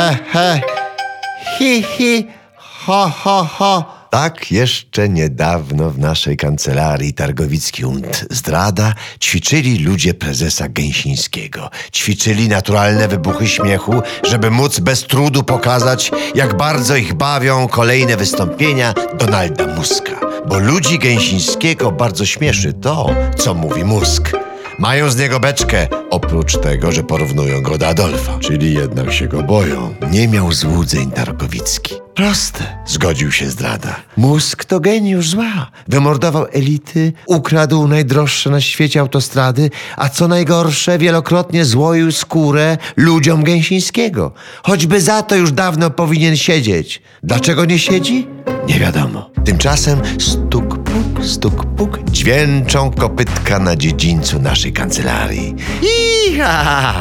he, he, hi, hi, ho, ho, ho. Tak jeszcze niedawno w naszej kancelarii Targowicki und Zdrada ćwiczyli ludzie prezesa Gęsińskiego. Ćwiczyli naturalne wybuchy śmiechu, żeby móc bez trudu pokazać, jak bardzo ich bawią kolejne wystąpienia Donalda Muska. Bo ludzi Gęsińskiego bardzo śmieszy to, co mówi Musk. Mają z niego beczkę, oprócz tego, że porównują go do Adolfa. Czyli jednak się go boją. Nie miał złudzeń Tarkowicki. Proste, zgodził się zdrada. Mózg to geniusz zła. Wymordował elity, ukradł najdroższe na świecie autostrady, a co najgorsze, wielokrotnie złoił skórę ludziom Gęsińskiego. Choćby za to już dawno powinien siedzieć. Dlaczego nie siedzi? Nie wiadomo. Tymczasem stuk puk, stuk puk, dźwięczą kopytka na dziedzińcu naszej kancelarii. Iha!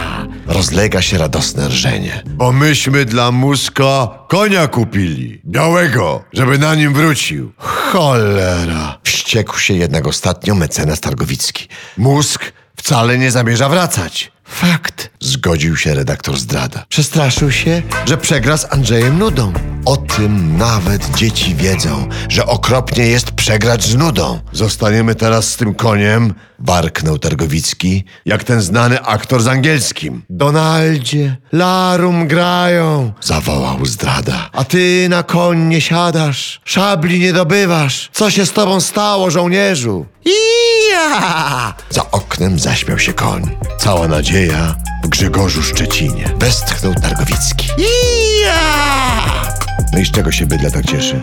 Rozlega się radosne rżenie. Bo myśmy dla Muska konia kupili. Białego, żeby na nim wrócił. Cholera! Wściekł się jednak ostatnio mecenas Targowicki. Musk wcale nie zamierza wracać. Fakt, zgodził się redaktor zdrada. Przestraszył się, że przegra z Andrzejem Nudą. O tym nawet dzieci wiedzą, że okropnie jest przegrać z nudą. Zostaniemy teraz z tym koniem, warknął Targowicki, jak ten znany aktor z angielskim. Donaldzie, larum grają, zawołał zdrada. A ty na koń nie siadasz, szabli nie dobywasz. Co się z tobą stało, żołnierzu? Ija! Za oknem zaśmiał się koń. Cała nadzieja w Grzegorzu Szczecinie. Westchnął Targowicki. Ija! No i z czego się bydle tak cieszy?